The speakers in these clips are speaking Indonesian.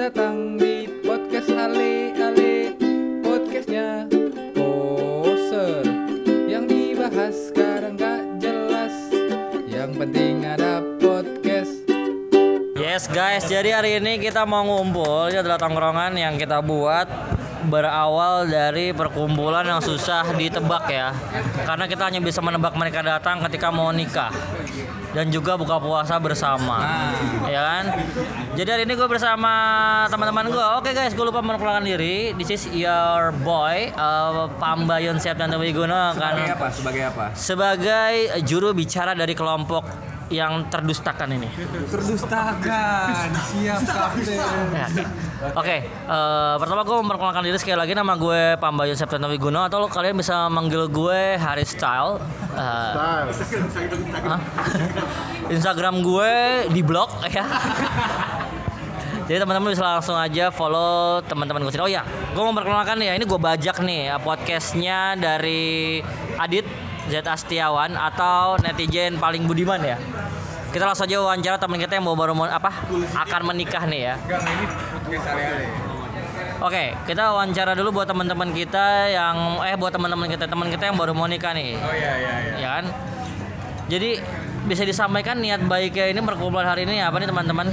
datang di podcast Ale Ale Podcastnya poser Yang dibahas sekarang gak jelas Yang penting ada podcast Yes guys, jadi hari ini kita mau ngumpul. Ini adalah tongkrongan yang kita buat berawal dari perkumpulan yang susah ditebak ya. Karena kita hanya bisa menebak mereka datang ketika mau nikah dan juga buka puasa bersama. Ya kan? Jadi hari ini gue bersama teman-teman gue. Oke guys, gue lupa memperkenalkan diri. This is your boy uh, Pambayon Septianto Wigono kan Sebagai apa? Sebagai apa? sebagai juru bicara dari kelompok yang terdustakan ini. Terdustakan Siap kapten Ya. Oke, eh, pertama gue memperkenalkan diri sekali lagi nama gue Pambayon Septianto Wiguno atau lo kalian bisa manggil gue Harry Style. Eh, hah? Instagram gue di blog ya. Jadi teman-teman bisa langsung aja follow teman-teman gue sini. Oh ya, gue mau memperkenalkan ya ini gue bajak nih eh, podcastnya dari Adit Z Astiawan atau netizen paling budiman ya. Kita langsung aja wawancara teman kita yang mau baru mau apa akan menikah nih ya. Oke, kita wawancara dulu buat teman-teman kita yang eh buat teman-teman kita teman kita yang baru mau nikah nih. Oh iya iya iya Ya kan? Jadi bisa disampaikan niat baiknya ini perkumpulan hari ini apa nih teman-teman?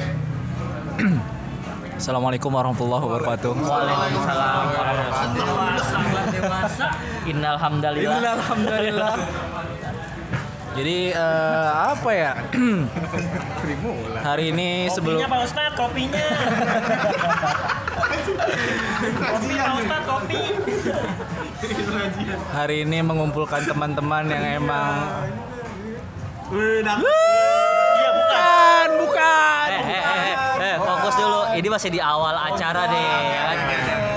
Assalamualaikum warahmatullahi wabarakatuh. Waalaikumsalam warahmatullahi wabarakatuh. Innalhamdulillah. Alhamdulillah. Jadi eh, apa ya? Hari ini sebelum Pak Ustadz, kopinya. Kopi Pak Ustadz, kopi. hari ini mengumpulkan teman-teman yang emang Iya bukan. bukan. Eh, eh, eh, eh, fokus dulu. Ini masih di awal acara deh. ya kan?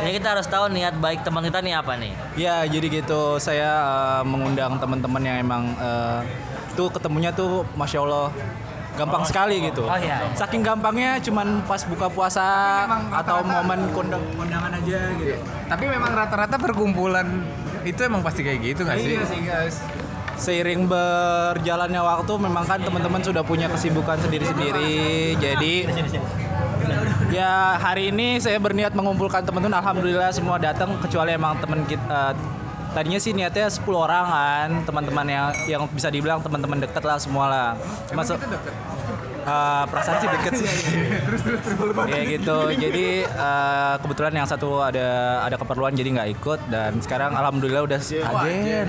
Jadi kita harus tahu niat baik teman kita nih apa nih. Ya, jadi gitu. Saya eh, mengundang teman-teman yang emang eh, tuh ketemunya tuh masya Allah gampang sekali gitu. Oh, iya. Saking gampangnya cuman pas buka puasa atau momen kondang kondangan aja gitu. Tapi memang rata-rata perkumpulan Itu emang pasti kayak gitu gak sih? Iya sih guys. Seiring berjalannya waktu memang kan teman-teman sudah punya kesibukan sendiri-sendiri. Jadi ya hari ini saya berniat mengumpulkan teman-teman. Alhamdulillah semua datang kecuali emang teman kita tadinya sih niatnya 10 orang kan teman-teman yang yang bisa dibilang teman-teman dekat lah semua lah. Masuk Eh, perasaan sih deket sih. terus terus terus. Ya gitu. Jadi eh, kebetulan yang satu ada ada keperluan jadi nggak ikut dan sekarang alhamdulillah udah hadir.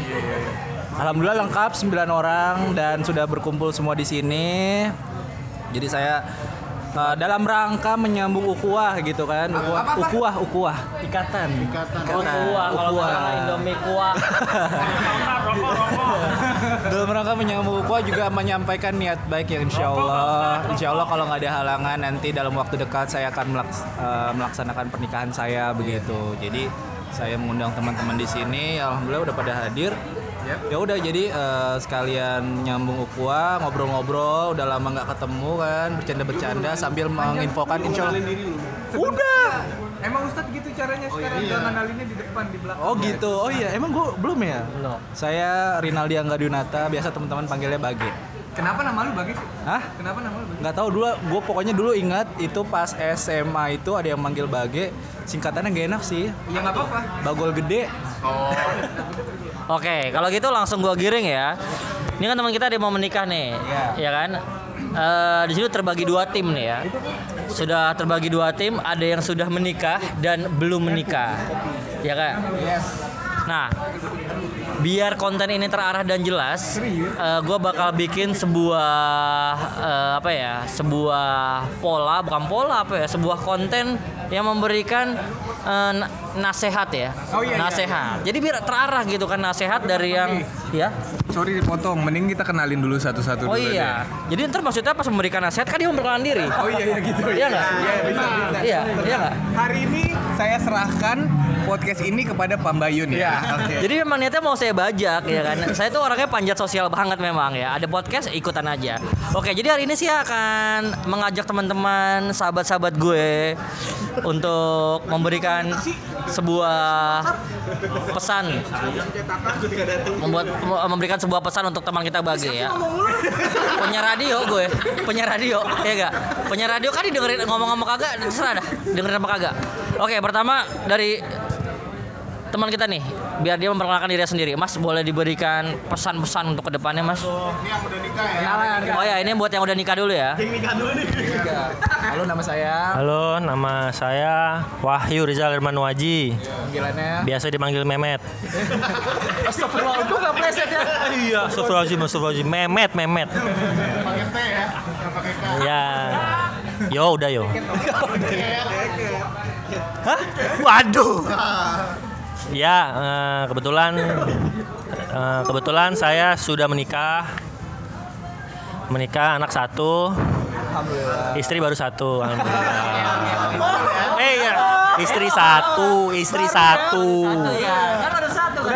Alhamdulillah lengkap 9 orang dan sudah berkumpul semua di sini. Jadi saya eh, dalam rangka menyambung ukhuwah gitu kan. Ukhuwah, ukhuwah, ukhuwah. Ikatan. Ikatan. Oh, kuah kalau misalkan Indomie kuah. Dalam rangka menyambung ukhuwah juga menyampaikan niat baik ya insya Allah. Insya Allah kalau nggak ada halangan nanti dalam waktu dekat saya akan melaks- eh, melaksanakan pernikahan saya begitu. Jadi saya mengundang teman-teman di sini. Alhamdulillah udah pada hadir. Ya udah jadi eh, sekalian nyambung ukhuwah, ngobrol-ngobrol. Udah lama nggak ketemu kan, bercanda-bercanda sambil menginfokan insya Allah. Udah. Emang Ustadz gitu caranya sekarang Gak nganalinnya di depan, di belakang Oh gitu. Oh iya, emang gua belum ya? Belum. Saya Rinaldi Anggadunata, biasa teman-teman panggilnya Bage. Kenapa nama lu Bagi? Hah? Kenapa nama lu Bagi? nggak tahu dulu gue pokoknya dulu ingat itu pas SMA itu ada yang manggil Bage singkatannya gak enak sih Ya nggak apa-apa bagol gede Oke, kalau gitu langsung gua giring ya. Ini kan teman kita ada yang mau menikah nih, ya kan? Eh, di sini terbagi dua tim nih ya. Sudah terbagi dua tim, ada yang sudah menikah dan belum menikah, ya kan? Nah, biar konten ini terarah dan jelas, gue bakal bikin sebuah eh, apa ya, sebuah pola, bukan pola apa ya, sebuah konten yang memberikan na- nasehat ya, Oh, iya, iya, nasehat. Jadi biar terarah gitu kan nasehat dari yang, ya. Sorry dipotong, mending kita kenalin dulu satu-satu Oh dulu iya. Jadi ntar maksudnya pas memberikan nasihat kan dia memperkenalkan diri. Oh iya iya gitu Iya nggak? Iya bisa bisa Iya, iya nggak? Hari ini saya serahkan podcast ini kepada Pambayun ya? Oke. Jadi memang niatnya mau saya bajak ya kan. Saya tuh orangnya panjat sosial banget memang ya. Ada podcast ikutan aja. Oke, jadi hari ini sih akan mengajak teman-teman, sahabat-sahabat gue untuk memberikan sebuah pesan. Membuat memberikan sebuah pesan untuk teman kita bagi ya. Punya radio gue punya radio ya gak punya radio kan didengerin ngomong-ngomong kagak terserah dah dengerin apa kagak. Oke pertama dari teman kita nih biar dia memperkenalkan dirinya sendiri mas boleh diberikan pesan-pesan untuk ke depannya mas oh ya ini buat yang udah nikah dulu ya Halo nama saya. Halo, nama saya Wahyu Rizal Irman Waji. Panggilannya. Biasa dipanggil Memet. Astagfirullah, itu nggak pleset ya. Iya, Astagfirullahaladzim, Astagfirullahaladzim. Memet, Memet. Pakai T ya, nggak pakai K. Ya. Yo, udah yo. Hah? Waduh. Ya, eh, kebetulan eh, kebetulan saya sudah menikah. Menikah anak satu. Istri baru satu. Alhamdulillah. Eh ya, istri satu, istri satu.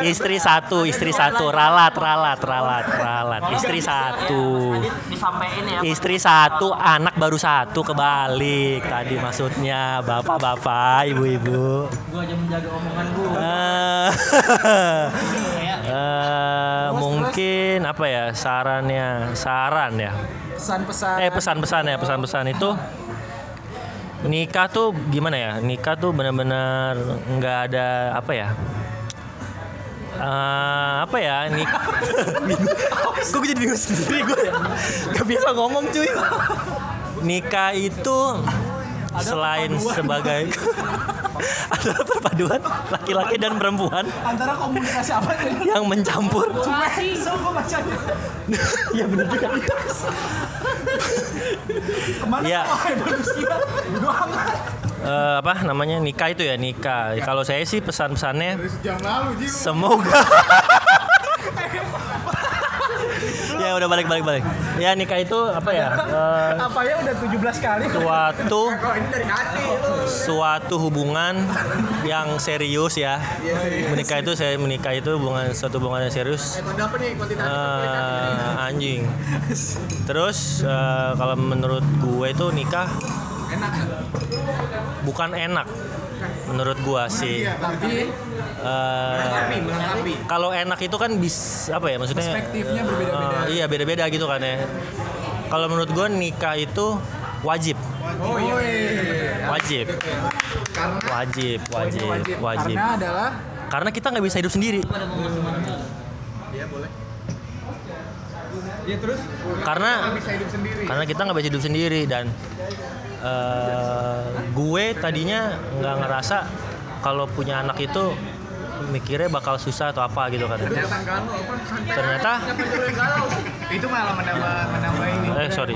Istri satu, istri satu, ralat, ralat, ralat, ralat. Istri satu. ya Istri satu, anak baru satu kebalik tadi maksudnya bapak-bapak, ibu-ibu. gue aja menjaga omongan gue Eh, eh, mungkin apa ya sarannya, saran ya. Pesan-pesan. Eh pesan-pesan ya, pesan-pesan itu nikah tuh gimana ya? Nikah tuh benar-benar nggak ada apa ya? Eh, apa ya nik gue jadi bingung sendiri gue ya? Gak bisa ngomong cuy. Nikah itu selain sebagai adalah perpaduan laki-laki dan perempuan. Antara komunikasi apa nih? yang mencampur. Ya benar juga. Ke mana? Iya. Eh, apa namanya nikah itu ya nikah. Kalau saya sih pesan-pesannya semoga ya udah balik balik balik. Ya nikah itu apa ya Eh, Apa ya udah 17 kali? suatu suatu hubungan yang serius ya. Menikah itu saya menikah itu hubungan suatu hubungan yang serius. Eh, anjing. Terus eh, kalau menurut gue itu nikah bukan enak menurut gua sih. Tapi Eh, kalau enak itu kan bis apa ya maksudnya Perspektifnya berbeda-beda. eh, iya beda-beda gitu kan ya. Kalau menurut gua nikah itu wajib. Oh iya. wajib. Wajib wajib wajib. Karena adalah karena kita nggak bisa hidup sendiri. Ya terus? Karena bisa hidup sendiri. karena kita nggak bisa hidup sendiri dan eh, gue tadinya nggak ngerasa kalau punya anak itu mikirnya bakal susah atau apa gitu kan ternyata itu malah menambah menambah ini. eh sorry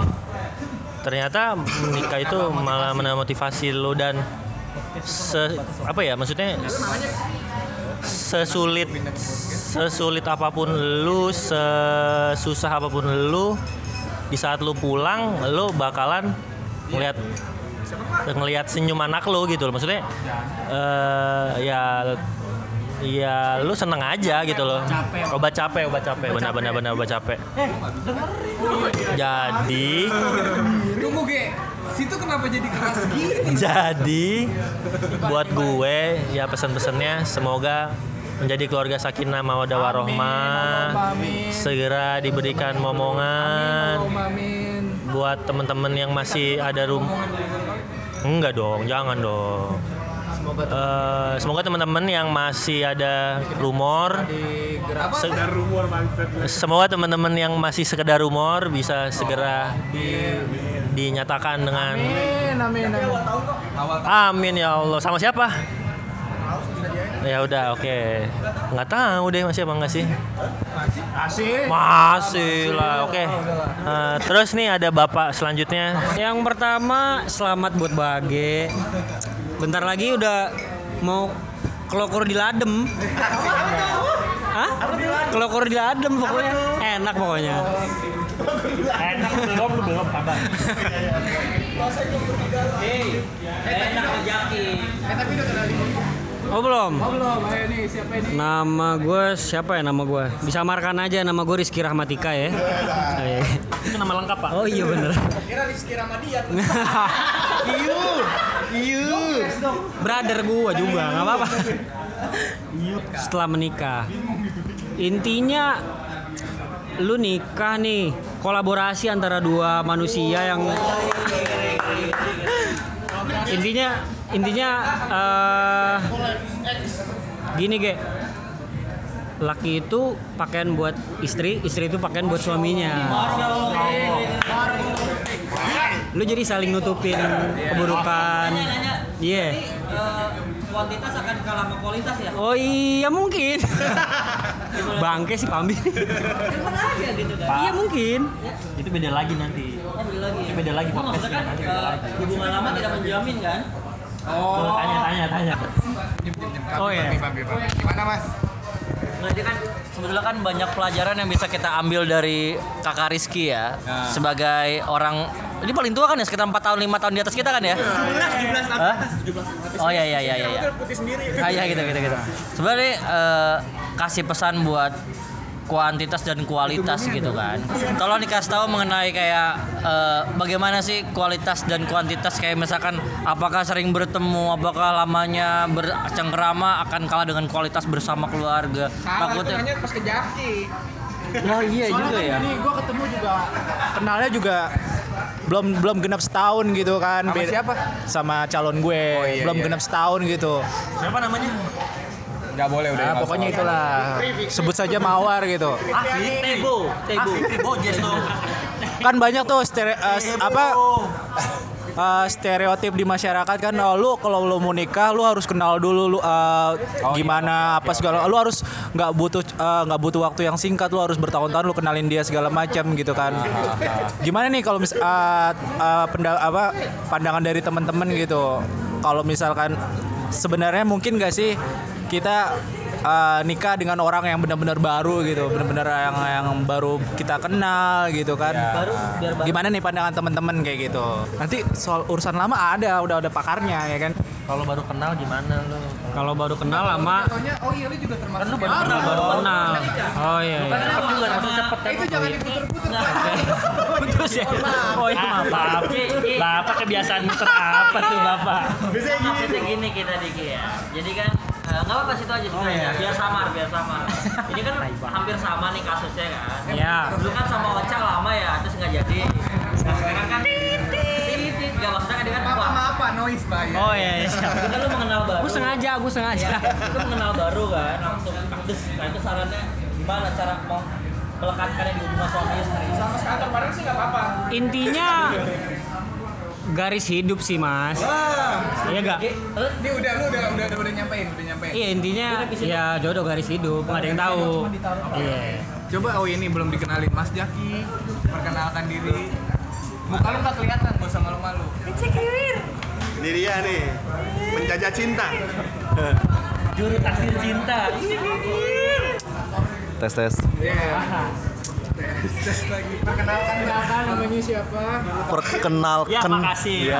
ternyata menikah itu malah menambah motivasi lo dan se apa ya maksudnya sesulit sesulit apa pun lu sesusah apa pun lu di saat lu pulang lu bakalan ngeliat ngelihat senyum anak lu gitu loh. Maksudnya eh ya ya lu seneng aja gitu loh. Obat capek obat capek. Benar benar benar obat capek. Jadi Tunggu Ge. Situ kenapa jadi keras gini? Jadi buat gue ya pesan-pesannya semoga menjadi keluarga sakinah mawadah warohmah segera diberikan momongan. Amin. Buat teman-teman yang masih ada rum enggak dong jangan dong Semoga Eh, semoga teman-teman yang masih ada rumor se- semoga teman-teman yang masih sekedar rumor bisa segera dinyatakan dengan Amin, amin, amin. Amin ya Allah. Sama siapa? Ya udah, oke. Nggak tahu deh masih apa nggak sih? Asik. Masih lah, oke. Eh, terus nih ada bapak selanjutnya. Yang pertama selamat buat Bage. Bentar lagi udah mau kelokur di ladem. Hah? Kelokur di ladem pokoknya. Enak pokoknya. Enak belum belum kabar. Oh belum? Oh, belum. Ayo nih, siapa ini? Nama gue siapa ya nama gue? Disamarkan aja nama gue Rizky Rahmatika ya. Oh, iya. Itu nama lengkap pak. Oh iya bener. Kira Rizky Ramadian. Iu, iu. brother gua juga nggak apa-apa setelah menikah intinya lu nikah nih kolaborasi antara dua manusia yang intinya intinya eh, gini ge. Laki itu pakaian buat istri istri itu pakaian buat suaminya. Lu jadi saling nutupin keburukan. Iya. Kuantitas akan kalah sama kualitas ya oh iya mungkin bangke sih pambi iya mungkin. Itu beda lagi nanti. Beda lagi Oh, maksudnya kan eh, hubungan lama tidak menjamin kan Tuh, Tanya, tanya, tanya. oh iya. Gimana mas? Nah, ini kan sebetulnya kan banyak pelajaran yang bisa kita ambil dari kakak Rizky ya sebagai orang ini paling tua kan ya sekitar 4 tahun 5 tahun di atas kita kan ya? 17 Hah? oh iya iya iya iya. Iya ah, iya gitu gitu gitu. Sebenarnya eh, kasih pesan buat kuantitas dan kualitas gitu kan tolong dikasih tahu mengenai kayak eh, bagaimana sih kualitas dan kuantitas kayak misalkan apakah sering bertemu apakah lamanya bercengkerama akan kalah dengan kualitas bersama keluarga Salah, takutnya nanya pas ke Jaki. Oh iya juga ya. Ini gue ketemu juga kenalnya juga belum belum genap setahun gitu kan. Sama siapa? Sama calon gue. Oh, iya, belum iya. genap setahun gitu. Siapa namanya? Gak boleh udah. Nah, nggak pokoknya usah. itulah. Sebut saja Mawar gitu. Asik. Tebo, Tebo. Tebo Jesto. Kan banyak tuh stere, eh, apa eh, stereotip di masyarakat kan oh, lu kalau lu mau nikah lu harus kenal dulu lu eh, gimana apa segala lu harus nggak butuh nggak butuh waktu yang singkat lu harus bertahun-tahun lu kenalin dia segala macam gitu kan gimana nih kalau mis eh, penda- apa pandangan dari teman-teman gitu kalau misalkan sebenarnya mungkin gak sih kita eh, nikah dengan orang yang benar-benar baru gitu benar-benar yang yang baru kita kenal gitu kan Baru biar baru. Gimana nih pandangan teman-teman kayak gitu? Nanti soal urusan lama ada, udah ada pakarnya ya kan? Kalau baru kenal gimana lu? kalau baru kenal lama Contohnya, oh iya lu juga termasuk. baru kenal, baru kenal oh iya, iya. Cepet juga, langsung cepet kan. Itu jangan diputer-puter. putus ya oh iya Ah, Bapak, Bapak kebiasaan muter apa tuh Bapak? Maksudnya gini kita Diki ya. Jadi kan nggak apa-apa situ aja sebenarnya. Biar samar, biar samar. Ini kan hampir sama nih kasusnya kan. ya Dulu kan sama Ocha lama ya, terus nggak jadi. Nah, sekarang kan nggak maksudnya kan dia kan Apa apa noise pak ya. oh iya, iya. itu kan lu mengenal baru. gue sengaja gue sengaja Itu mengenal baru kan, langsung kakdes. Nah itu sarannya gimana cara mau melekatkannya di hubungan suami istri? Sama sekantor bareng sih nggak apa-apa. intinya garis hidup sih mas iya gak Ini udah lu udah udah udah, udah nyampein, udah nyampein. iya intinya ya jodoh garis hidup nggak ada yang tahu iya Coba oh ini belum dikenalin Mas Jaki. Perkenalkan diri. Muka lu nggak kelihatan, gak usah malu-malu. Ini dia nih, penjajah cinta. juru taksir cinta. tes tes Tes lagi. Perkenalkan namanya siapa? perkenalkan Ya, makasih. Ya.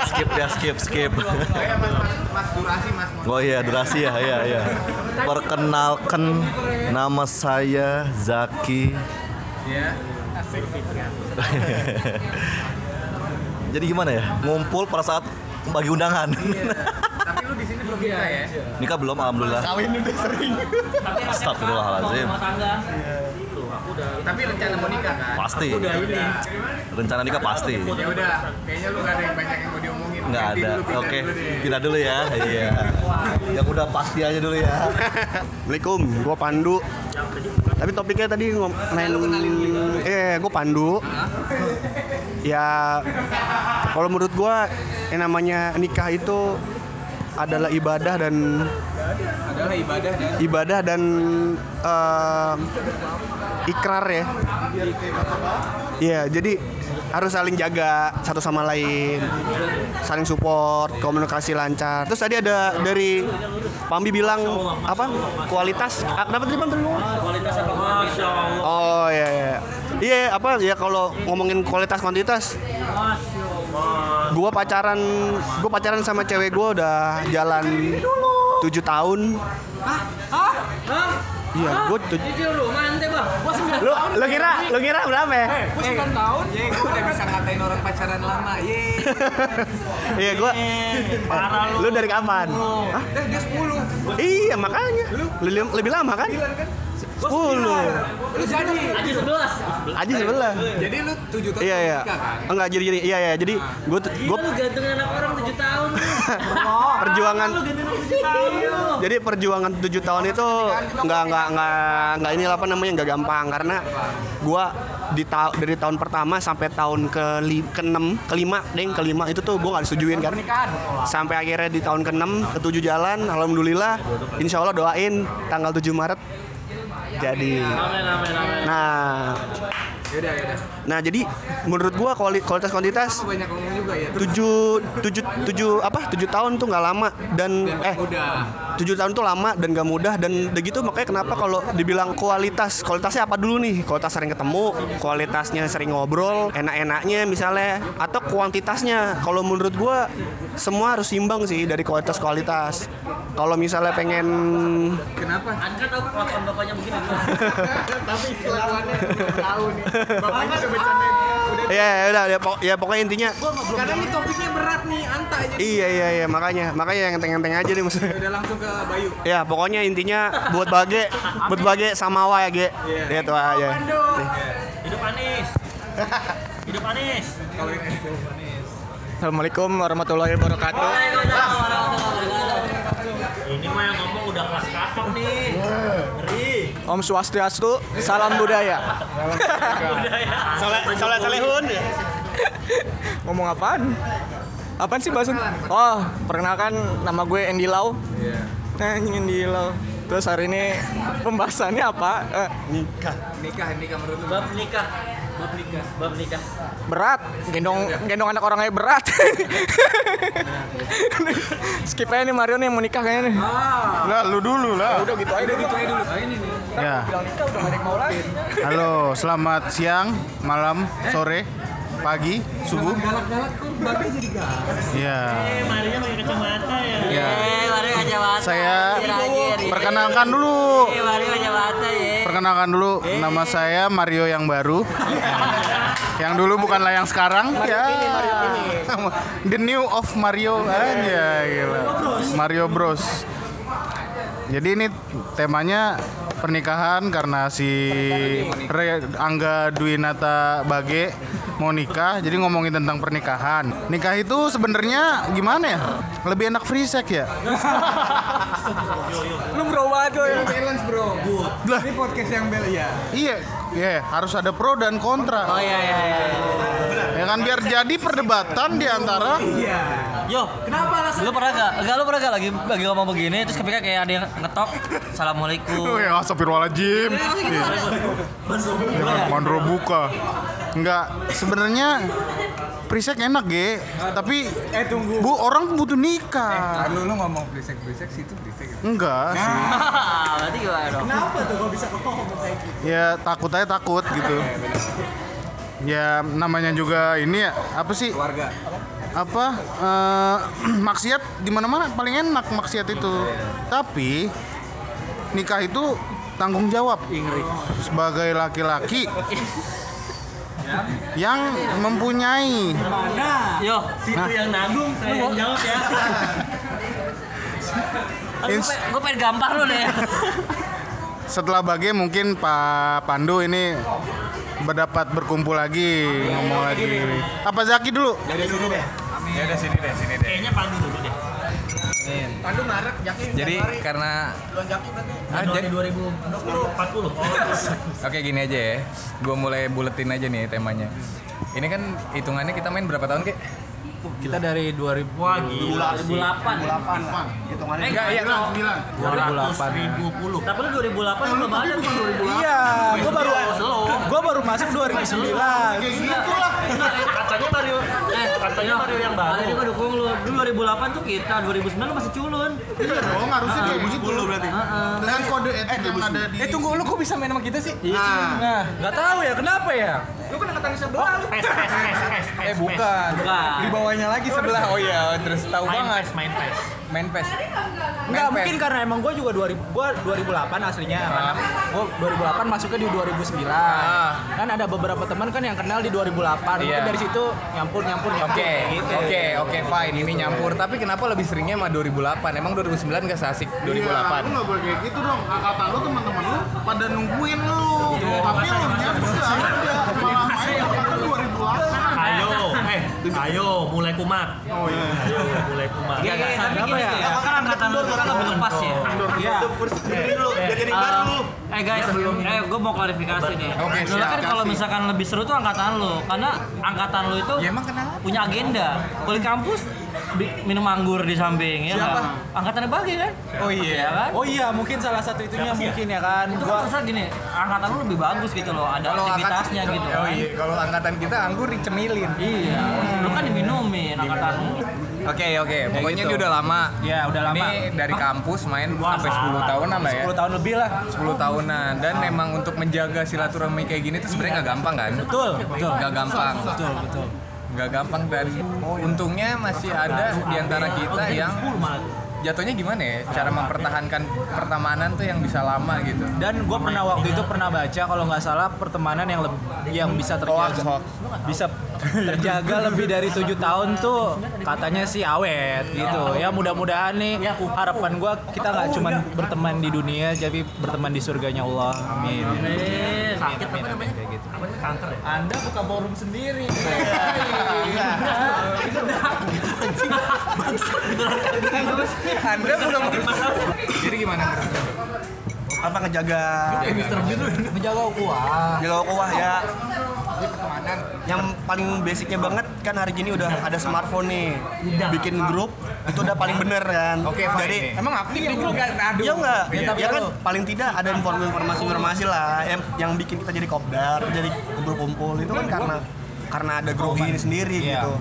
skip ya skip skip Oh ya mas, mas, mas durasi mas. oh iya durasi ya iya iya perkenalkan nama saya Zaki Ya. jadi gimana ya ngumpul pada saat bagi undangan Tapi lu di sini belum nikah ya? nikah belum alhamdulillah Kawin udah sering. Astagfirullahaladzim. Rumah tangga. Tapi rencana mau nikah kan? pasti. Rencana nikah pasti. Ya udah, kayaknya lu gak ada yang banyak yang mau diomongin. nggak Ganti ada. dulu, oke pindah dulu ya. Iya. Yang udah pasti aja dulu ya. Assalamualaikum, gua Pandu. Tapi topiknya tadi main eh gua Pandu. Ya kalau menurut gua yang namanya nikah itu adalah ibadah dan Adalah ibadah dan ibadah dan eh, ikrar ya. Iya, jadi harus saling jaga satu sama lain, saling support, komunikasi lancar. Terus tadi ada dari Pambi bilang apa? Kualitas ah, kenapa tadi Pambi ngomong? Kualitas apa. Oh iya iya. Iya apa ya kalau ngomongin kualitas kuantitas gua pacaran gua pacaran sama cewek gua udah jalan tujuh tahun Iya, gue tuh. Cicil rumah ente bang. Gua sembilan Lu, lu kira, lu kira berapa ya? Gue 9 tahun, ye gue udah bisa ngatain orang pacaran lama, ye. Iya, gue. Parah lu. Lu dari kapan? Hah? Eh dia 10. Iya, makanya. Lebih, lebih lama kan? 10. Lu jadi. Aji sebelas. Aji sebelah. Jadi lu 7 tahun Iya, iya. Enggak, jadi, jadi iya, iya. Jadi gue gue Gila lu gantengin anak orang 7 tahun. perjuangan Lu gantengin 7 tahun jadi perjuangan tujuh tahun itu nggak nggak nggak nggak ini apa namanya nggak gampang karena gua di ta- dari tahun pertama sampai tahun ke ke enam kelima deng kelima itu tuh gua nggak disetujuin kan sampai akhirnya di tahun ke enam ketujuh jalan alhamdulillah insya Allah doain tanggal 7 Maret jadi nah Yaudah, yaudah. nah jadi menurut gua kuali- kualitas kuantitas Banyak juga ya. tujuh tujuh tujuh apa tujuh tahun tuh nggak lama dan eh. Tujuh tahun tuh lama dan gak mudah dan udah gitu makanya kenapa kalau dibilang kualitas kualitasnya apa dulu nih kualitas sering ketemu kualitasnya sering ngobrol enak-enaknya misalnya atau kuantitasnya kalau menurut gua semua harus imbang sih dari kualitas kualitas kalau misalnya pengen Kenapa? Anka tahu kelakuan bapaknya begini. Tapi kelakuannya tahu nih. Bapaknya udah bercandain. Ya ya udah ya, pok- ya pokoknya intinya Karena ini topiknya berat nih, anta aja. iya iya iya makanya makanya yang enteng-enteng aja nih maksudnya Udah langsung ke Bayu. ya pokoknya intinya buat bage buat bage sama wa ya ge Iya. itu aja Hidup Anis. Hidup Anis. Kalau ini. Assalamualaikum warahmatullahi wabarakatuh. Om Swastiastu, salam budaya. Soleh soleh solehun. Ngomong apaan? Apaan sih bahasan? Oh, perkenalkan nama gue Andy Lau. Iya. Nah, Andy Lau. Terus hari ini pembahasannya apa? Eh, Nikah, nikah menurut lu. Bab nikah. Bab nikah. Bab nikah. berat, gendong gendong anak orang aja berat. Skip aja nih Mario nih mau nikah kayaknya nih. Lah, lu dulu lah. Udah gitu aja. Gitu aja dulu. Ah, ini nih. Ya. Bilang nikah udah gak ada yang mau lagi. Halo, selamat siang, malam, sore, pagi, subuh. Galak-galak kok babe jadi galak. Ya. Eh, Maria pakai kacamata ya. Ya. Eh, mari aja mata. Saya perkenalkan dulu. Eh, mari aja mata ya. Perkenalkan dulu, nama saya Mario yang baru. yang dulu bukanlah yang sekarang. ya. The new of Mario aja gila. Mario Bros. Jadi ini temanya pernikahan karena si Re- Angga Dwinata Bage mau nikah, jadi ngomongin tentang pernikahan. Nikah itu sebenarnya gimana ya? Lebih enak free sex ya? Lu bro banget gue. Balance bro. Lah. Ini podcast yang bel ya. Iya, iya harus ada pro dan kontra. Oh iya iya iya. Ya kan biar jadi perdebatan di antara Yo, kenapa alasan? Lu pernah gak? Enggak lu pernah gak lagi lagi ngomong begini terus ketika kayak ada yang ngetok Assalamualaikum. Oh ya astagfirullahaladzim. Iya. Mandro buka. Enggak, sebenarnya Prisek enak, Ge. Tapi Eh tunggu. Bu, orang butuh nikah. Lalu lu ngomong brisek brisek situ brisek. Enggak sih. Ah, berarti gimana dong? Ya takut aja takut gitu. Ya namanya juga ini ya apa sih? Keluarga. apa eh, maksiat di mana-mana paling enak maksiat itu. Tapi nikah itu tanggung jawab sebagai laki-laki yang mempunyai Yo, situ yang nanggung, saya yang jawab ya. Ins- Gue pengen gampar lu deh. setelah bagi mungkin Pak Pandu ini berdapat berkumpul lagi ngomong lagi apa Zaki dulu Dari sini deh. Ya udah sini deh, sini deh. Kayaknya pandu dulu deh. Pandu Maret, Jaki. Jadi karena Ah, jadi 2040. Oh, Oke gini aja ya, gue mulai buletin aja nih temanya. Ini kan hitungannya kita main berapa tahun kek? Kita dari 2000 wah gila. 2008. hitungannya Enggak, iya. 200 ribu puluh. Tapi lu 2008 lu belum ada tuh. Iya, gue baru gue baru masuk 2009. Katanya Mario, eh katanya Mario yang baru. Ada juga dukung lu. Dulu 2008 tuh kita, 2009 lu masih culun. oh harusnya kayak begitu berarti dengan kode etik yang ada di Eh tunggu lu kok bisa main sama kita sih? Nah, nggak tahu ya kenapa ya? Lu kan angkatan sebelah lu. Pes, pes, pes, pes, Eh bukan. Bukan. Di bawahnya lagi sebelah. Oh iya, terus tahu Main banget. pes, main pes. Main PES. Enggak, Main mungkin PES. karena emang gue juga 2000 gue 2008 aslinya karena gue 2008 masuknya di 2009. Ah. Kan ada beberapa teman kan yang kenal di 2008. Mungkin Iya. dari situ nyampur nyampur nyampur Oke, gitu. oke, oke, fine. Ini nyampur. Tapi kenapa lebih seringnya sama 2008? Emang 2009 gak seasik Iya, 2008? lu nggak boleh kayak gitu dong. Angkatan lu teman-teman lu pada nungguin lu. Tapi lu nya bisa aja malah main ayo mulai kumat. Oh iya. Ayo mulai kumat. Iya, iya, tapi gini ya? ya, kan angkatan lu sekarang lebih lepas ya. Iya. Eh, eh guys, eh gue mau klarifikasi nih. Oke, Dulu siap. kan kalau misalkan lebih seru tuh angkatan lu, karena angkatan lu itu Ya emang kenapa? punya agenda. Kulit kampus minum anggur di samping ya. Siapa? nggak? Angkatan bagi kan? Oh iya. Ya kan? Oh iya, mungkin salah satu itunya mungkin ya kan. Itu Gua kan gini, angkatan lu lebih bagus gitu loh, ada Kalau aktivitasnya angkat- gitu Oh kan. iya, kalau angkatan kita anggur dicemilin. Iya, lu kan diminumin angkatan lu. Oke, oke. Pokoknya gitu. dia udah lama. Ya, udah lama. Ini dari kampus main sampai 10 tahunan lah ya. 10 tahun lebih lah. 10 tahunan dan memang untuk menjaga silaturahmi kayak gini tuh sebenarnya nggak gampang kan? Betul, betul. Nggak gampang. Betul, betul. Nggak gampang dan untungnya masih ada di antara kita yang jatuhnya gimana ya? Cara mempertahankan pertemanan tuh yang bisa lama gitu. Dan gue pernah waktu itu pernah baca kalau nggak salah pertemanan yang leb- yang bisa terjaga. Hoax, hoax. bisa terjaga lebih dari tujuh tahun tuh katanya sih awet gitu. Ya mudah-mudahan nih harapan gue kita nggak cuma berteman di dunia, tapi berteman di surganya Allah. Amin. Eh, sakit Amin, amin, kayak gitu. anda buka forum sendiri anda belum jadi gimana menurut apa ngejaga? Menjaga ukhuwah. jaga ukhuwah ya. Yang paling basicnya banget kan hari gini udah ada smartphone nih. Bikin grup itu udah paling bener kan. Oke jadi emang aktif di grup? Kan aduh. ya enggak Iya. ya kan? paling tidak ada informasi informasi lah yang, yang bikin kita jadi kopdar jadi kumpul-kumpul. Itu kan karena karena ada grup ini sendiri Iya. gitu.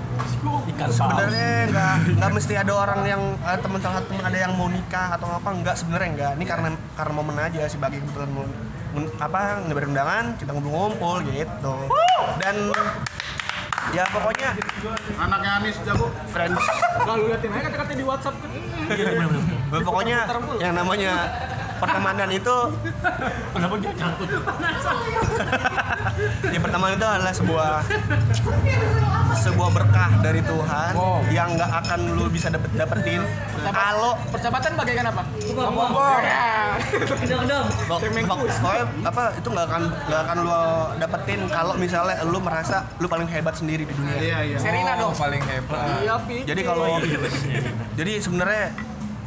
Sebenarnya nggak nggak mesti ada orang yang eh, teman salah satu teman ada yang mau nikah atau apa enggak sebenarnya enggak ini karena karena momen aja sih bagi kebetulan apa ngebar undangan kita ngumpul-ngumpul gitu. Dan ya pokoknya Anaknya Anis jago. friends. Lalu liatin aja kata-kata di WhatsApp. Kan. Pokoknya yang namanya pertemanan itu Kenapa dia nyangkut? ya pertemanan itu adalah sebuah sebuah berkah dari Tuhan Wow. yang nggak akan lu bisa dapet dapetin kalau Persahabatan bagaikan apa? Gedang-gedang. Pok- pok- pokoknya apa itu nggak akan nggak akan lu dapetin kalau misalnya lu merasa lu paling hebat sendiri di dunia. Iya, iya. Serina dong paling hebat Iya. Jadi kalau jadi sebenarnya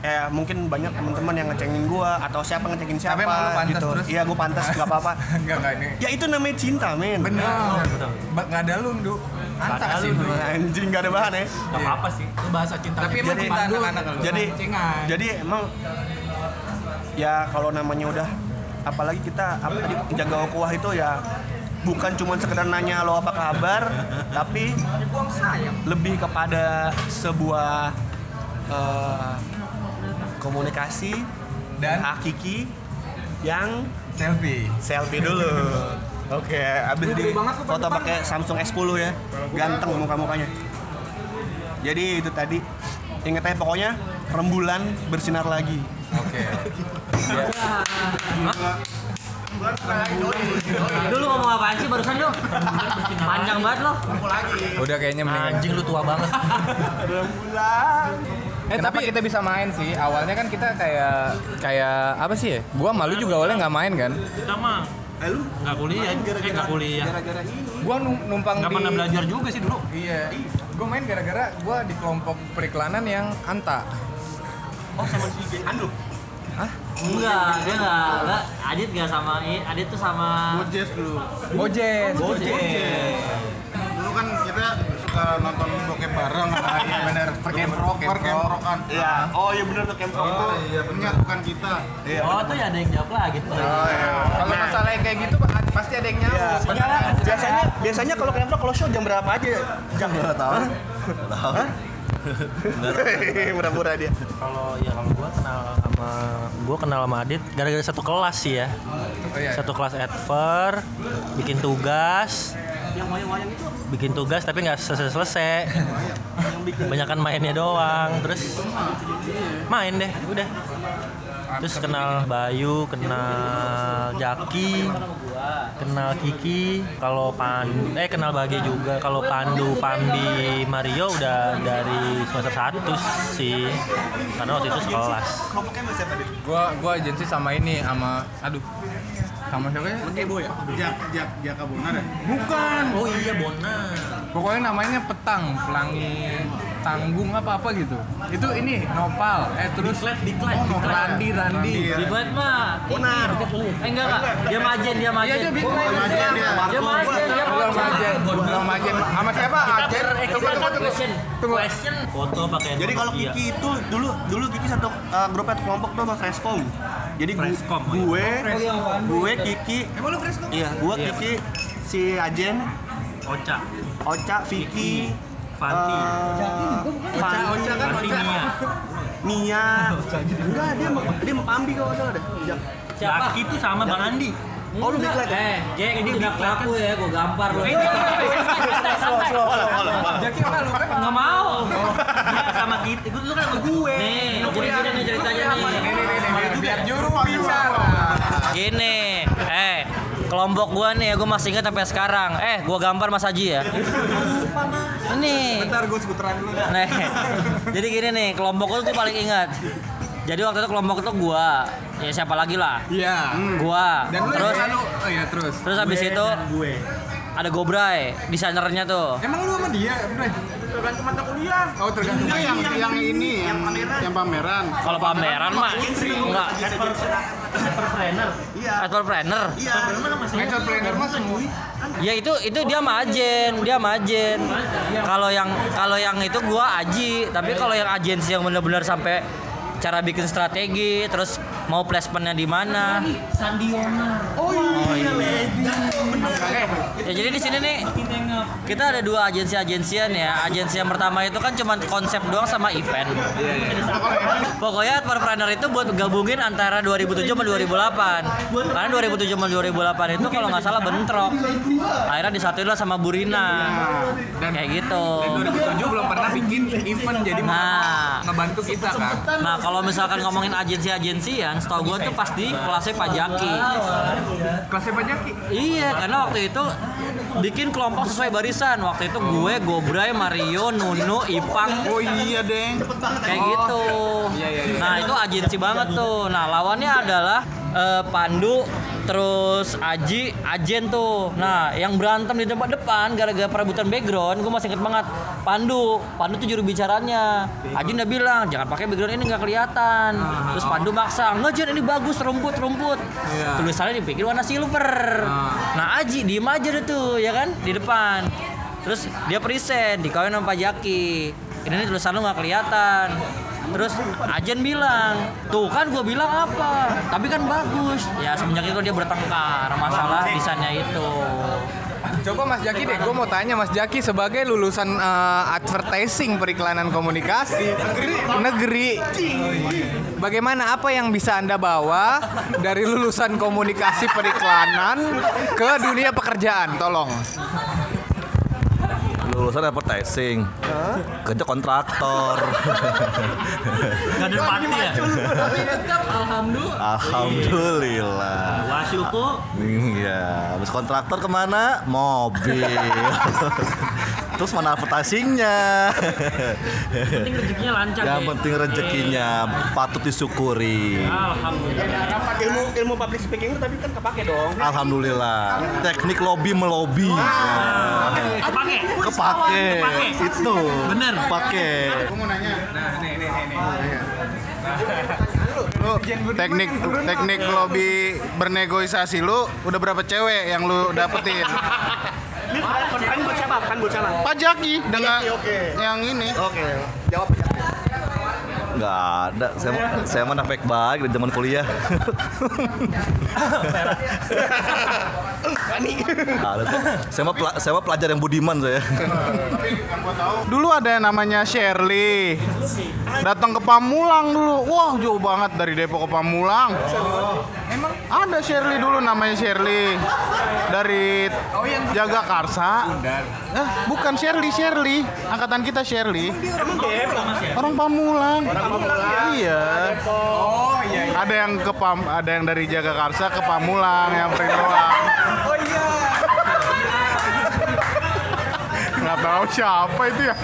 eh mungkin banyak teman-teman yang ngecengin gua atau siapa ngecengin siapa Tapi emang lu pantas gitu. terus? Iya, gua pantas nggak apa-apa. enggak enggak ini Ya itu namanya cinta, men. benar Ba- nggak ada lu Ndu. antak sih Ndu. Anjing nggak ada bahan ya. Gak apa-apa sih. Itu bahasa cinta. tapi emang Jadi- cinta anak-anak lu Jadi jadi emang ya kalau namanya udah apalagi kita apa tadi jaga ukhuwah itu ya bukan cuma sekedar nanya lo apa kabar tapi lebih kepada sebuah eh, komunikasi Dan? hakiki yang selfie. Selfie dulu. Oke abis di foto pakai Samsung S10 ya. Ganteng muka-mukanya. Jadi itu tadi. Inget aja pokoknya rembulan bersinar lagi. Oke. Dulu ngomong apaan sih barusan lu? Panjang banget lo. udah kayaknya Anjing lu tua banget. Eh tapi kita bisa main sih. Awalnya kan kita kayak kayak apa sih ya? Gua malu juga awalnya nggak main kan. Kita mah nggak kuliah, eh nggak kuliah. Gua num- numpang Nggak di pernah belajar juga sih dulu. Iya. Gua main gara-gara gua di kelompok periklanan yang anta. Enggak, dia enggak. Enggak, Adit enggak sama Adit tuh sama Bojes dulu. Bojes. Dulu kan kita suka nonton bokep bareng. Iya benar. Perkemprok, perkemprokan. iya oh iya bener tuh camp Itu menyatukan kita. Oh, tuh ya ada yang jawab lagi tuh. oh iya Kalau masalah yang kayak gitu pasti ada yang Iya, nyaut. biasanya biasanya kalau camp kalau show jam berapa aja jam berapa tahu Hah? murah-murah dia Kalau ya kalau gua kenal sama gua kenal sama Adit gara-gara satu kelas sih ya. Oh, iya. Satu kelas adver, bikin tugas, bikin tugas tapi nggak selesai selesai banyakan mainnya doang terus main deh udah. Terus kenal Bayu kenal Jaki kenal Kiki kalau Pan eh kenal Bagi juga. Kalau Pandu Pambi Mario udah dari semester 1 sih. Karena waktu itu sekelas. Gua gua agensi sama ini sama aduh sama siapa ya? Jak Jak Jaka Bonar ya? Bukan. oh iya Bona Pokoknya namanya Petang, Pelangi Tanggung apa apa gitu. Itu ini Nopal. Eh terus Diklat, Oh, Nopal. Randi, Randi. Diklat mah. Bonar. Eh enggak enggak. Dia majen, dia majen. Iya dia Big Line. Majen dia. Dia majen, dia majen. majen, belum majen. Sama siapa? Tunggu, tunggu, tunggu. Question. Tunggu. Question. foto pakai Jadi kalau Nokia. Kiki itu dulu dulu Kiki satu uh, grup atau kelompok tuh sama Freshcom. Jadi gu- Freshcom, oh iya. gue, gue Kiki, Emang lu fresh iya gue Iya. Kiki, si Ajen, Oca Oca, Vicky, Fanti eh, Oca, Oca kan Fanti Oca. Mia Mia. Enggak, dia mau dia mau Pambi kalau salah deh. Ya. Siapa? Jaki tuh sama Bang Andi Oh lu Big Light ya? Eh, Jack ini tidak pelaku ya, gue gampar lu. Jaki mana lu kan? Nggak mau. sama kita itu lu kan sama gue Nih, jadi gini nih ceritanya nih. Nih, nih, nih, nih, biar juru bicara. Gini, eh kelompok gua nih ya gua masih ingat sampai sekarang. Eh, gua gambar Mas Haji ya. Ini. Bentar gue sebuteran dulu. Nih. Jadi gini nih, kelompok gua tuh paling ingat. Jadi waktu itu kelompok itu gua, ya siapa lagi lah? Iya. Gua. Dan lu Terus selalu oh iya terus. terus habis itu gue ada Gobray, desainernya tuh. Emang lu sama dia, Bray? Tergantung mata kuliah. Oh, tergantung. Enggak yang yang ini yang yang pameran. Kalau pameran mah enggak. Entrepreneur. Entrepreneur mah semua. Ya itu itu dia majen, dia majen. Kalau yang kalau yang itu gua aji, tapi kalau yang agensi yang benar-benar sampai cara bikin strategi, terus mau placementnya di mana. Oh iya. Ya jadi di sini nih kita ada dua agensi-agensian ya. Agensi yang pertama itu kan cuma konsep doang sama event. Pokoknya entrepreneur itu buat gabungin antara 2007 sama 2008. Karena 2007 sama 2008 itu kalau nggak salah bentrok. Akhirnya disatuin lah sama Burina. Dan Kayak gitu. dan 2007 belum bikin event jadi Nah. ngebantu kita kan. Nah kalau misalkan ngomongin agensi-agensian, setahu gue tuh pasti kelasnya Pak Jaki. Kelasnya Pak Jaki. Iya, karena waktu itu bikin kelompok sesuai barisan. Waktu itu gue, Gobray, Mario, Nunu, Ipang, Oh iya, Deng. kayak gitu. Iya, iya, iya. Nah itu agensi banget tuh. Nah lawannya adalah eh, Pandu, terus Aji, Ajen tuh. Nah yang berantem di tempat depan gara-gara perebutan background, gue masih inget banget. Pandu, Pandu tuh juru bicaranya. Aji udah bilang jangan pakai background ini nggak kelihatan. Terus Pandu maksa, nggak Jen ini bagus rumput rumput. Iya. Tulisannya dipikir warna silver. Nah Aji diem aja deh tuh ya kan di depan. Terus dia present dikawin sama Pak Jaki. Ini nih tulisan lu nggak kelihatan. Terus Ajen bilang, tuh kan gue bilang apa? Tapi kan bagus. Ya semenjak itu dia bertengkar masalah desainnya itu. Coba Mas Jaki deh, gue mau tanya Mas Jaki sebagai lulusan eh, advertising periklanan komunikasi negeri. Bagaimana apa yang bisa Anda bawa dari lulusan komunikasi periklanan ke dunia pekerjaan? Tolong. Lulusan advertising. Kerja kontraktor. nggak ada pati ya Tapi tetap alhamdulillah. Alhamdulillah. wah syukur Iya, habis kontraktor ke mana? Mobil. Terus mana advertisingnya? Penting rezekinya lancar Yang penting rezekinya patut disyukuri. Alhamdulillah. Ilmu ilmu public speaking tapi kan kepake dong. Alhamdulillah. Teknik lobby melobi. kepake Kepake. Itu. Bener. Kepake. Gue mau nanya. Nah, nih nih nih. nih. Lu teknik teknik lobby bernegosiasi lu udah berapa cewek yang lu dapetin? Ini siapa? Kan buat siapa? Pak Jaki dengan Oke, oke. yang ini. Oke. Jawab. Nggak ada. Saya saya mah anak baik-baik dari zaman kuliah. ada tuh. Saya mah saya mah pelajar yang budiman saya. Dulu ada yang namanya Shirley. Datang ke Pamulang dulu. Wah, jauh banget dari Depok ke Pamulang. Emang Ada Shirley dulu namanya Shirley dari Oh, yang Jaga Karsa. Bundar. Eh, bukan Shirley, Shirley. Angkatan kita Shirley. Orang Pamulang. Orang Pamulang. Iya. Oh iya. iya. Ada yang ke Pam, ada yang dari Jaga Karsa ke Pamulang yang doang. Oh iya. Nggak tahu siapa itu ya.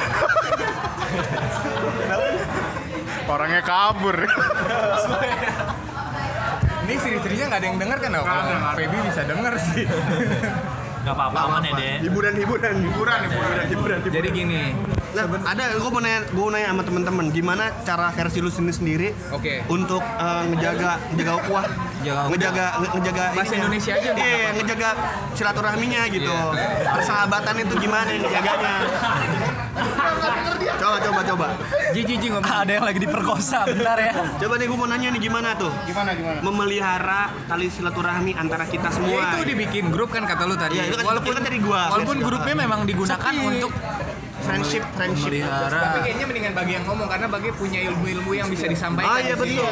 Orangnya kabur. Ini istri-istrinya nggak ada yang denger kan? Oh, kalau Feby bisa denger sih. Gak apa-apa aman ya deh. Hiburan, hiburan, hiburan, hiburan, hiburan. Jadi gini. Nah, ada gue mau nanya, gue mau nanya sama teman-teman, gimana cara versi lu sendiri sendiri Oke. untuk eh, ngejaga ngejaga ukhuwah, ngejaga nge- ngejaga Bahasa ininya. Indonesia aja, Iya, apa-apa. ngejaga silaturahminya gitu. Persahabatan itu gimana yang dijaganya? coba coba coba. Jiji Jiji ngomong. Ada yang lagi diperkosa, bentar ya. Coba nih gue mau nanya nih gimana tuh? Gimana gimana? Memelihara tali silaturahmi antara kita semua. Ya itu dibikin grup kan kata lu tadi. Iya, itu kan- itu kan dari gua. Walaupun grupnya memang digunakan untuk friendship, friendship. tapi kayaknya mendingan bagi yang ngomong karena bagi punya ilmu-ilmu yang bisa disampaikan. Ah iya betul.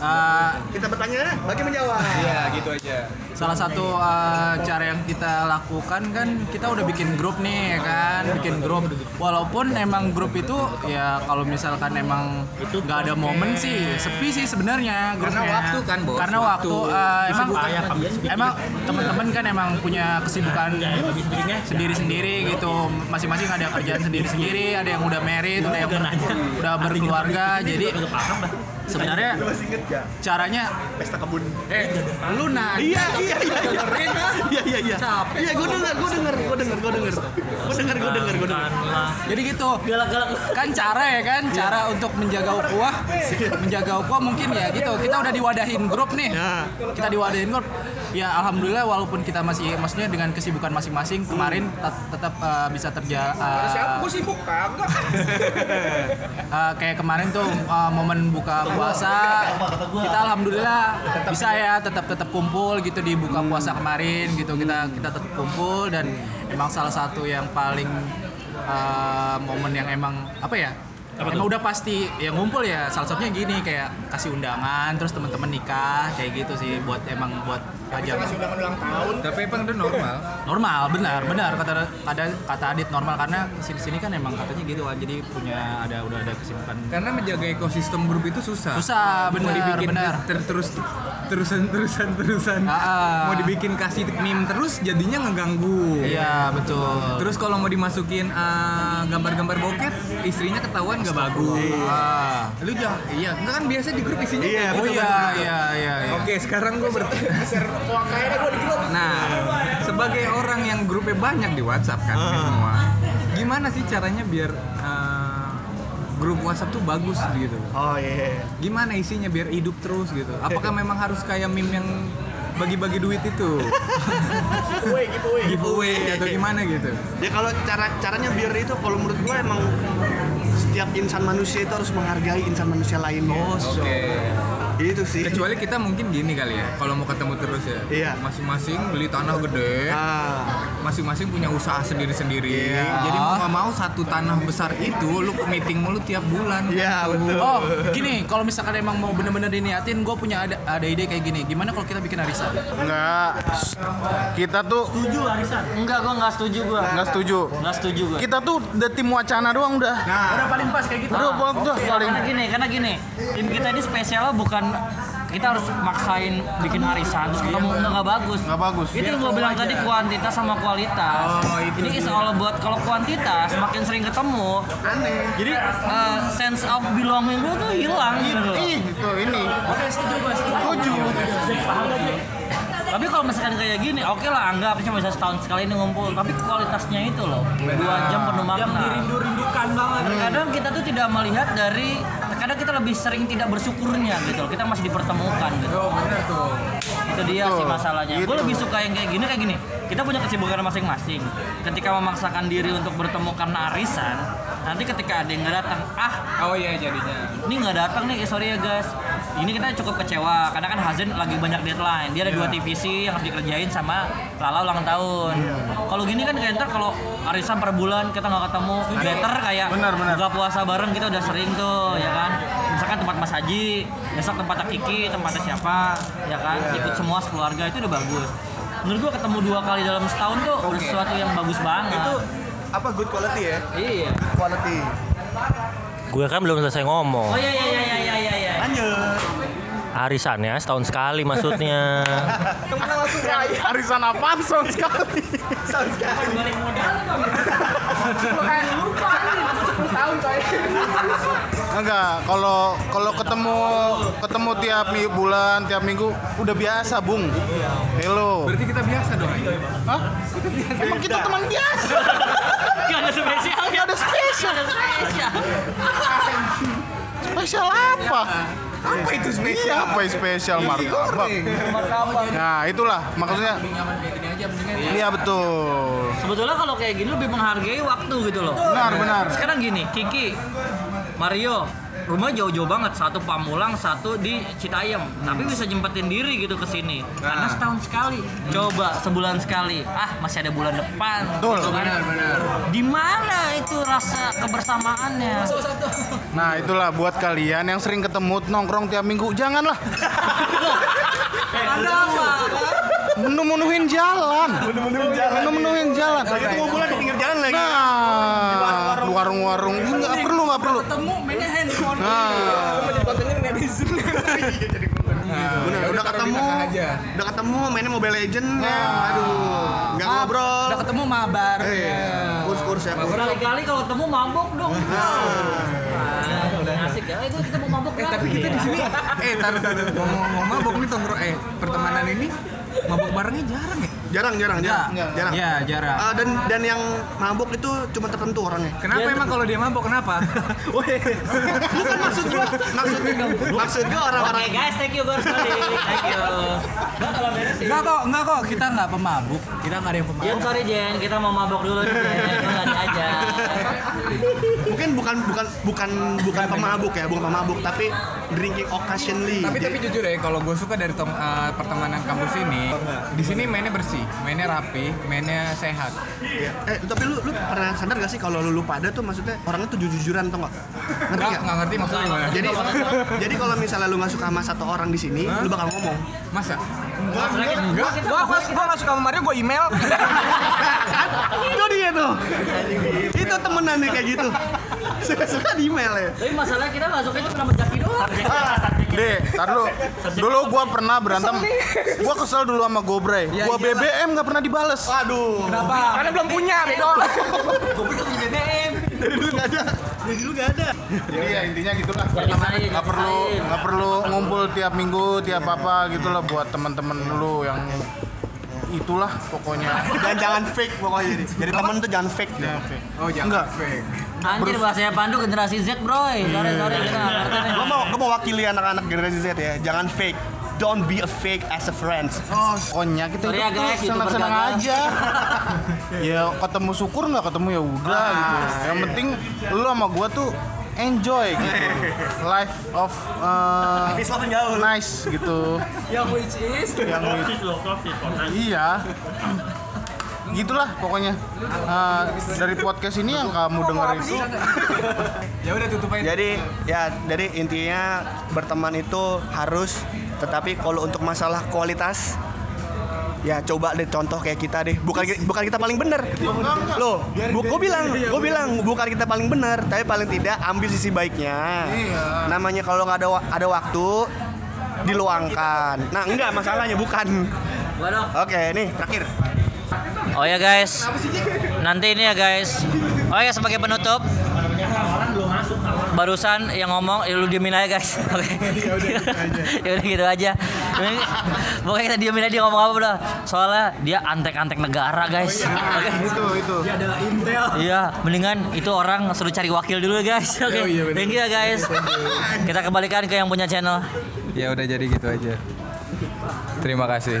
Eh, Kita bertanya, bagi menjawab. Iya, gitu aja. Salah satu eh, cara yang kita lakukan kan kita udah bikin grup nih ya kan? Bikin grup. Walaupun emang grup itu ya kalau misalkan emang nggak ada momen sih sepi sih sebenarnya Karena waktu kan, Bos. karena waktu, Waktu. eh, emang emang teman-teman kan emang punya kesibukan sendiri-sendiri gitu. Masing-masing ada kerjaan sendiri-sendiri ada yang udah married ada yang udah berkeluarga. jadi sebenarnya caranya Pesta kebun. Eh, lu nanya. Iya iya iya iya. iya iya iya. Iya gue denger gue denger gue denger gue denger. Gue denger gue denger gue denger. Jadi gitu. Kan cara ya kan, cara untuk menjaga ukhuwah, menjaga ukhuwah mungkin ya gitu. Kita udah diwadahin grup nih. Kita diwadahin grup. Ya alhamdulillah walaupun kita masih maksudnya dengan kesibukan masing-masing kemarin tet- tetap uh, bisa terja uh, Gue sibuk kagak. uh, kayak kemarin tuh uh, momen buka puasa. Kita alhamdulillah bisa ya tetap tetap kumpul gitu di buka puasa kemarin gitu. Kita kita tetap kumpul dan emang salah satu yang paling uh, momen yang emang apa ya emang udah pasti yang ngumpul ya. Salah satunya gini kayak kasih undangan terus teman-teman nikah kayak gitu sih. Buat emang buat ajang Tapi emang itu normal. normal benar benar. Kata kata kata Adit normal. Karena sini sini kan emang katanya gitu kan jadi punya ada udah ada kesibukan. Karena menjaga ekosistem grup itu susah. susah Mau benar dibikin benar. ter- terus terusan terusan terusan. Ah, ah. Mau dibikin kasih meme terus jadinya ngeganggu. iya betul. Terus kalau mau dimasukin eh, gambar-gambar bokep, istrinya ketahuan gak bagus. Ah. Lu jangan, iya, enggak kan biasa di grup isinya Iya, kayak Oh gitu iya kan? iya iya. iya. Oke, sekarang gue bertanya. Nah, sebagai orang yang grupnya banyak di WhatsApp kan ini semua, gimana sih caranya biar eh, grup WhatsApp tuh bagus gitu? oh iya Gimana isinya biar hidup terus gitu? Apakah memang harus kayak meme yang bagi-bagi duit itu? giveaway giveaway Giveaway atau gimana gitu? ya kalau cara caranya biar itu kalau menurut gue emang setiap insan manusia itu harus menghargai insan manusia lainnya Oke. itu sih Kecuali kita mungkin gini kali ya, kalau mau ketemu terus ya. Iya. Masing-masing beli tanah gede, ah masing-masing punya usaha sendiri-sendiri. Iya. Jadi mau nggak mau satu tanah besar itu lu meeting mulu tiap bulan. iya betul Oh, gini, kalau misalkan emang mau bener-bener diniatin, gue punya ada, ada ide kayak gini. Gimana kalau kita bikin arisan? Enggak. Kita tuh Enggak, gua nggak setuju gua. enggak setuju. Nggak setuju gua. Kita tuh udah tim wacana doang udah. Udah paling pas kayak gitu. Udah udah Ya, paling karena gini, karena gini, tim kita ini spesialnya bukan kita harus maksain bikin arisan terus ketemu nggak nggak bagus. Nggak bagus. Itu yang gue bilang tadi kuantitas sama kualitas. Oh, itu Ini is all buat kalau kuantitas semakin sering ketemu, jadi uh, sense of belonging gue tuh hilang gitu loh. Itu ini. Oke, setuju setuju. Setuju. Tapi kalau misalkan kayak gini, oke lah anggap cuma bisa setahun sekali ini ngumpul. Tapi kualitasnya itu loh, dua jam penuh makna. Yang dirindu-rindukan banget. Terkadang kita tuh tidak melihat dari, terkadang kita lebih sering tidak bersyukurnya gitu. loh. Kita masih dipertemukan gitu. Oh, bener tuh. Itu dia sih masalahnya. Gue Gitu. lebih suka yang kayak gini kayak gini. Kita punya kesibukan masing-masing. Ketika memaksakan diri untuk bertemu karena arisan, nanti ketika ada yang nggak datang, ah Oh iya jadinya. ini nggak datang nih, eh, sorry ya guys. Ini kita cukup kecewa karena kan Hazen lagi banyak deadline. Dia ada dua TVC yang harus dikerjain sama Lala ulang tahun. Kalau gini kan kayak ntar kalau arisan per bulan kita nggak ketemu, better kayak Benar, benar. buka puasa bareng kita udah sering tuh, ya kan. Misalkan tempat Mas Haji, besok tempatnya Kiki, tempatnya siapa, ya kan. Ikut semua sekeluarga itu udah bagus. Menurut gua ketemu dua kali dalam setahun tuh udah sesuatu yang bagus banget. Itu apa good quality ya? iya. Quality. Gue kan belum selesai ngomong. Oh iya iya iya iya iya iya. Lanjut. Arisannya setahun sekali maksudnya. Arisan apaan soal sekali? Enggak, kalau kalau ketemu ketemu tiap bulan, tiap minggu udah biasa, Bung. Hello. Berarti kita biasa dong. Hah? Emang kita teman biasa. Gak ada spesial. Gak ada spesial. Gak ada spesial. Spesial apa? Apa itu Iya, spesial? apa yang spesial martabak? Nah, itulah maksudnya. Iya betul. Sebetulnya kalau kayak gini lebih menghargai waktu gitu loh. Benar, benar. Sekarang gini, Kiki, Mario, rumah jauh-jauh banget. Satu Pamulang, satu di Citayam. Tapi bisa nyempetin diri gitu ke sini. Karena setahun sekali. Coba sebulan sekali. Ah, masih ada bulan depan. Betul. Gitu kan. Di mana itu rasa kebersamaannya? Nah, itulah buat kalian yang sering ketemu nongkrong tiap minggu, janganlah Ada apa? menuhin jalan. Menuhin jalan. Itu ngumpulan di pinggir jalan lagi. Nah, warung-warung nggak perlu nggak perlu. Ketemu mainnya Nah, Bener, udah ketemu, udah ketemu mainnya Mobile Legend ya. Aduh, nggak ngobrol. Udah ketemu mabar. Eh, kurs-kurs ya. kurs. Kali-kali kalau ketemu mabok dong. Nah, asik ya. Itu kita mau mabok Eh tapi kita di sini eh taruh taruh ngomong mabok nih tongkrong eh pertemanan ini mabok barengnya jarang ya. Jarang, jarang, jarang. Jarang. Iya, jarang. Ah, dan dan yang mabuk itu cuma tertentu orangnya. Kenapa emang kalau dia mabok kenapa? Bukan maksud gua, maksud maksud gua orang-orang Oke guys, thank you guys. Thank you. Nah, kalau beres Enggak kok, enggak kok. Kita enggak pemabuk. Kita enggak ada yang pemabuk. Jen, sorry Jen, kita mau mabok dulu Jen. Nggak diajak. mungkin bukan bukan bukan bukan pemabuk ya, bukan pemabuk tapi drinking occasionally. tapi Jadi- tapi jujur ya kalau gue suka dari tem- eh, pertemanan kampus ini di sini mainnya bersih mainnya rapi mainnya sehat Eh, tapi lu lu pernah sadar gak sih kalau lu, lu pada tuh maksudnya orangnya tuh jujur-jujuran atau enggak? Ngerti nggak nggak? nggak ngerti maksudnya gimana Jadi jadi kalau misalnya lu nggak suka sama satu orang di sini, lu bakal ngomong. masa Enggak. Gua gua gua enggak suka sama Mario, gua email. Itu dia tuh. Itu temenan nih kayak gitu. Suka-suka di email ya. Tapi masalahnya kita nggak suka itu nama Jaki doang. Deh, tar dulu. Dulu gua pernah berantem. Gua kesel dulu sama Gobray. Gua BBM nggak pernah dibales. Aduh. Karena belum punya, bedo. Dari dulu nggak ada. Dari dulu nggak ada. Jadi ya intinya gitulah. Rasain, Nggak perlu rasain. nggak perlu ngumpul tiap minggu, tiap apa gitu lah buat teman-teman lu yang itulah pokoknya. Dan jangan fake pokoknya jadi. Jadi temen tuh jangan fake. oh jangan Enggak. fake Anjir bahasanya Pandu generasi Z bro. Sorry sorry kita ngerti nih. Gua mau gua mau wakili anak-anak generasi Z ya. Jangan fake. Don't be a fake as a friend. Oh, pokoknya kita Sorry ya, guys, YouTuber senang-senang aja. ya ketemu syukur nggak ketemu ya udah gitu. Yang penting lu sama gua tuh enjoy gitu. Life of uh, nice gitu. Yang which is Yang iya. Gitulah pokoknya. Uh, dari podcast ini yang kamu dengar itu ya udah tutup aja Jadi ya dari intinya berteman itu harus tetapi kalau untuk masalah kualitas ya coba deh contoh kayak kita deh. Bukan bukan kita paling bener. Loh bu, gue bilang gue bilang bukan kita paling bener tapi paling tidak ambil sisi baiknya. Namanya kalau nggak ada ada waktu diluangkan. Nah enggak masalahnya bukan. Oke nih terakhir. Oh ya guys, nanti ini ya guys. Oh ya sebagai penutup, barusan yang ngomong, ya lu diemin aja guys. Oke. ya udah gitu aja. Ini- Pokoknya kita diemin aja dia ngomong apa udah. Soalnya dia antek-antek negara guys. Oke. itu itu. Iya, mendingan itu orang suruh cari wakil dulu guys. Oke. Thank you ya guys. Kita kembalikan ke yang punya channel. ya udah jadi gitu aja terima kasih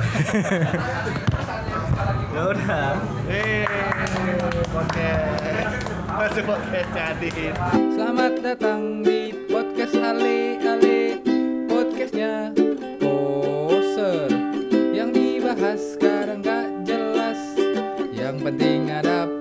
eh oke masuk podcast Cadin. Selamat datang di podcast Ale Ale. Podcastnya poser yang dibahas sekarang gak jelas. Yang penting ada